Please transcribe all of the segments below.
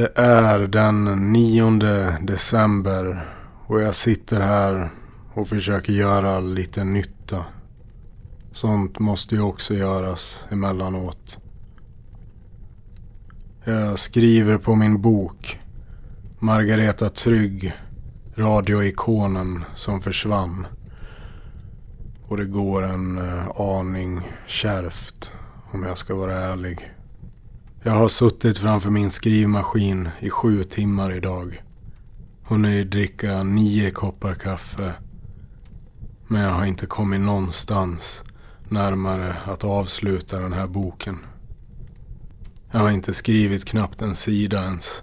Det är den 9 december och jag sitter här och försöker göra lite nytta. Sånt måste ju också göras emellanåt. Jag skriver på min bok Margareta Trygg, radioikonen som försvann. Och det går en eh, aning kärvt om jag ska vara ärlig. Jag har suttit framför min skrivmaskin i sju timmar idag. Hunnit dricka nio koppar kaffe. Men jag har inte kommit någonstans närmare att avsluta den här boken. Jag har inte skrivit knappt en sida ens.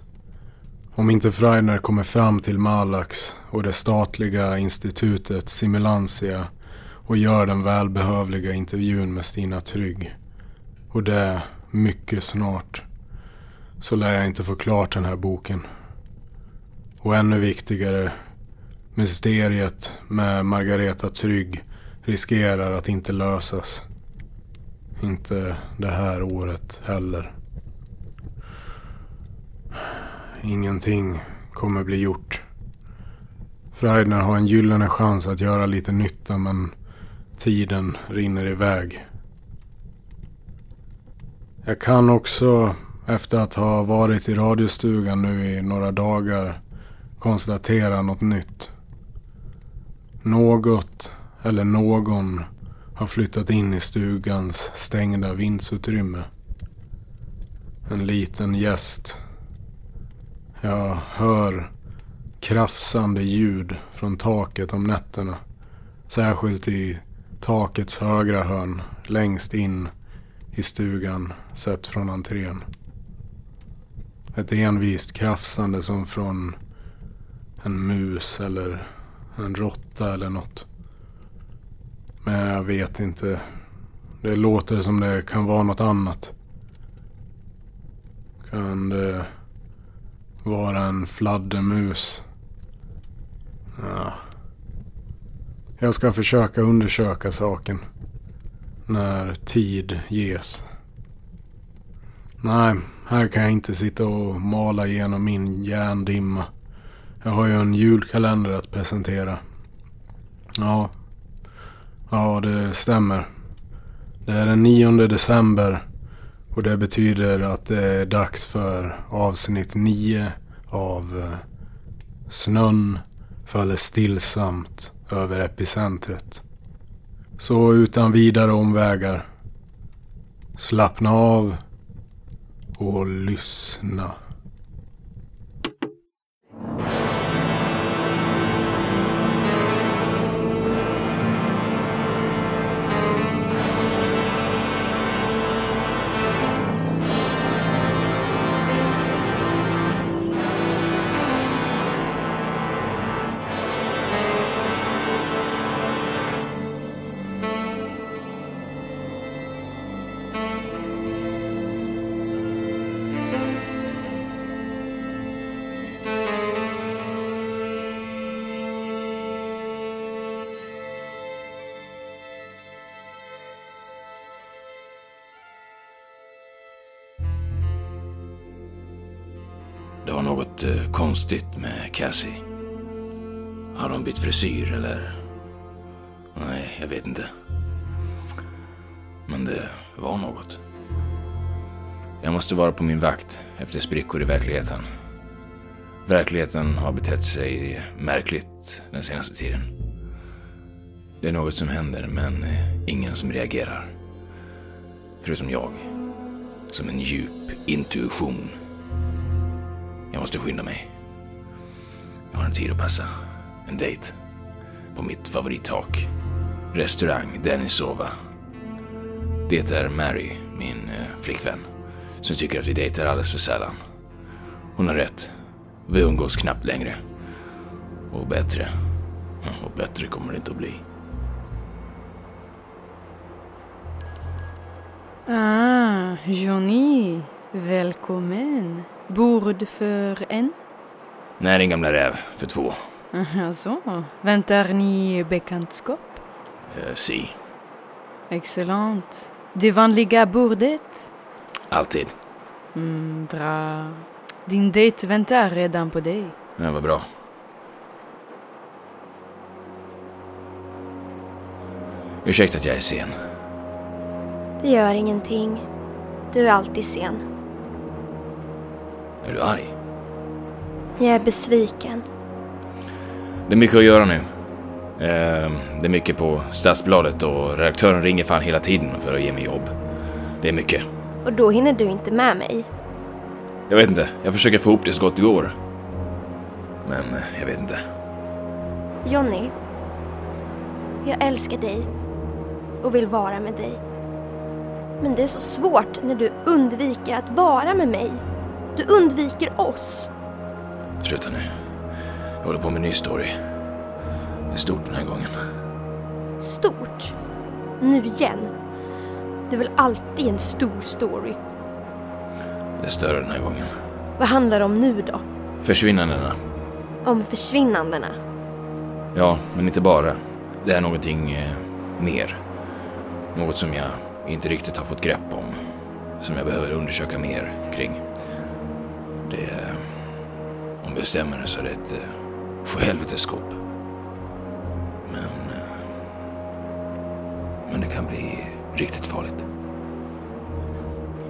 Om inte Freidner kommer fram till Malax och det statliga institutet Simulantia och gör den välbehövliga intervjun med Stina Trygg. Och det mycket snart. Så lär jag inte få klart den här boken. Och ännu viktigare, mysteriet med Margareta Trygg riskerar att inte lösas. Inte det här året heller. Ingenting kommer bli gjort. Freidner har en gyllene chans att göra lite nytta men tiden rinner iväg. Jag kan också, efter att ha varit i radiostugan nu i några dagar, konstatera något nytt. Något eller någon har flyttat in i stugans stängda vindsutrymme. En liten gäst. Jag hör krafsande ljud från taket om nätterna. Särskilt i takets högra hörn längst in i stugan sett från entrén. Ett envist krafsande som från en mus eller en råtta eller något. Men jag vet inte. Det låter som det kan vara något annat. Kan det vara en fladdermus? Ja. Jag ska försöka undersöka saken när tid ges. Nej, här kan jag inte sitta och mala igenom min järndimma. Jag har ju en julkalender att presentera. Ja, ja det stämmer. Det är den 9 december och det betyder att det är dags för avsnitt 9 av eh, Snön faller stillsamt över epicentret. Så utan vidare omvägar. Slappna av och lyssna. Det var något eh, konstigt med Cassie. Har hon bytt frisyr eller? Nej, jag vet inte. Men det var något. Jag måste vara på min vakt efter sprickor i verkligheten. Verkligheten har betett sig märkligt den senaste tiden. Det är något som händer, men eh, ingen som reagerar. Förutom jag. Som en djup intuition. Jag måste skynda mig. Jag har en tid att passa. En dejt. På mitt favorittak. Restaurang Denisova. Det är Mary, min eh, flickvän, som tycker att vi dejtar alldeles för sällan. Hon har rätt. Vi umgås knappt längre. Och bättre. Och bättre kommer det inte att bli. Ah, Johnny. Välkommen. Bord för en? Nej, din gamla räv. För två. Alltså, väntar ni bekantskap? Uh, si. Excellent. Det vanliga bordet? Alltid. Mm, bra. Din dejt väntar redan på dig. Ja, vad bra. Ursäkta att jag är sen. Det gör ingenting. Du är alltid sen. Är du arg? Jag är besviken. Det är mycket att göra nu. Eh, Det är mycket på Stadsbladet och redaktören ringer fan hela tiden för att ge mig jobb. Det är mycket. Och då hinner du inte med mig. Jag vet inte, jag försöker få ihop det så gott det går. Men eh, jag vet inte. Jonny. Jag älskar dig. Och vill vara med dig. Men det är så svårt när du undviker att vara med mig. Du undviker oss. Sluta nu. Jag håller på med en ny story. Det är stort den här gången. Stort. Nu igen. Det är väl alltid en stor story. Det är större den här gången. Vad handlar det om nu då? Försvinnandena. Om försvinnandena. Ja, men inte bara. Det är någonting eh, mer. Något som jag inte riktigt har fått grepp om. Som jag behöver undersöka mer kring. Det är... Om det stämmer så är det ett eh, sjuhelveteskop. Men... Eh, men det kan bli riktigt farligt.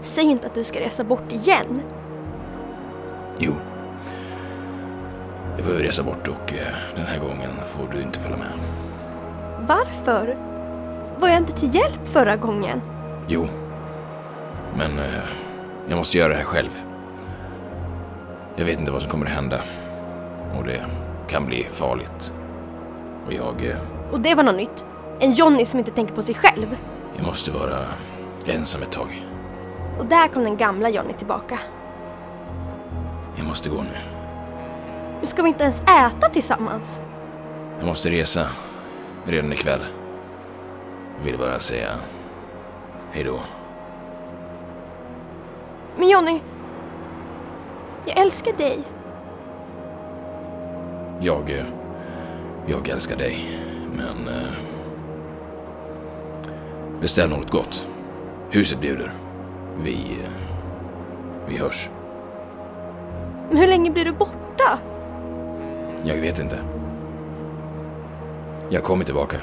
Säg inte att du ska resa bort igen. Jo. Jag behöver resa bort och eh, den här gången får du inte följa med. Varför? Var jag inte till hjälp förra gången? Jo. Men eh, jag måste göra det här själv. Jag vet inte vad som kommer att hända. Och det kan bli farligt. Och jag, eh, Och det var något nytt. En Jonny som inte tänker på sig själv. jag måste vara ensam ett tag. Och där kom den gamla Jonny tillbaka. Jag måste gå nu. Nu ska vi inte ens äta tillsammans. Jag måste resa redan ikväll. Jag vill bara säga hej då. Men Jonny. Jag älskar dig. Jag, eh, jag älskar dig, men eh, beställ något gott. Huset bjuder. Vi, eh, vi hörs. Men hur länge blir du borta? Jag vet inte. Jag kommer tillbaka.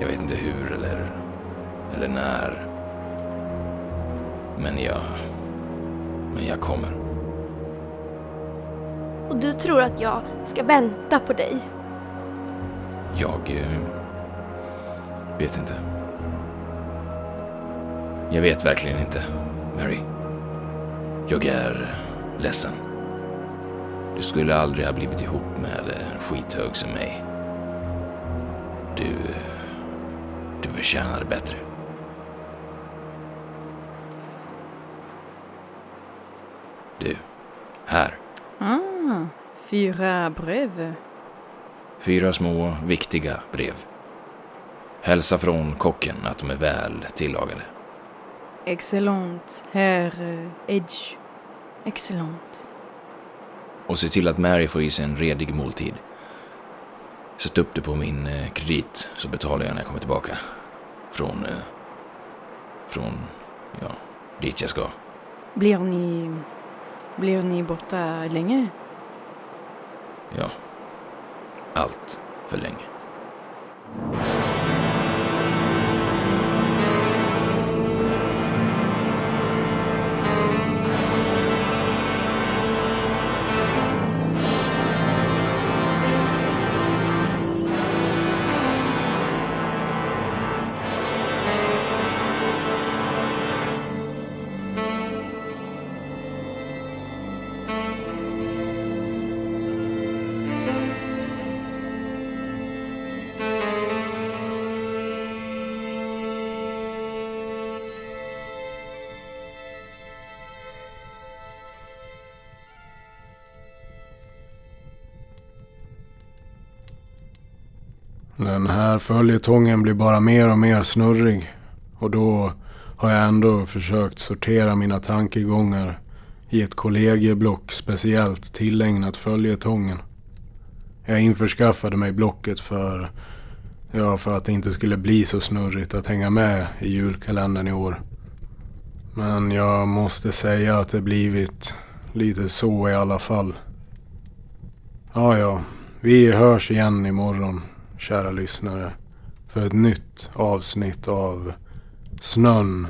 Jag vet inte hur eller, eller när. Men jag, men jag kommer. Och du tror att jag ska vänta på dig? Jag eh, vet inte. Jag vet verkligen inte, Mary. Jag är ledsen. Du skulle aldrig ha blivit ihop med en skithög som mig. Du... eh, Du förtjänar bättre. Du, här. Ah, fyra brev. Fyra små, viktiga brev. Hälsa från kocken att de är väl tillagade. Excellent, herr Edge. Excellent. Och se till att Mary får i sig en redig måltid. Sätt upp det på min eh, kredit så betalar jag när jag kommer tillbaka. Från... Eh, från... Ja, dit jag ska. Blir ni... Blev ni borta länge? Ja. Allt för länge. Den här följetongen blir bara mer och mer snurrig. Och då har jag ändå försökt sortera mina tankegångar i ett kollegieblock speciellt tillägnat följetongen. Jag införskaffade mig blocket för, ja, för att det inte skulle bli så snurrigt att hänga med i julkalendern i år. Men jag måste säga att det blivit lite så i alla fall. Ja, ja. Vi hörs igen imorgon, kära lyssnare. För ett nytt avsnitt av Snön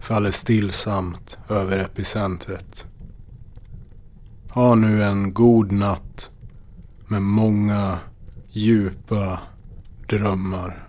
faller stillsamt över epicentret. Ha nu en god natt med många djupa drömmar.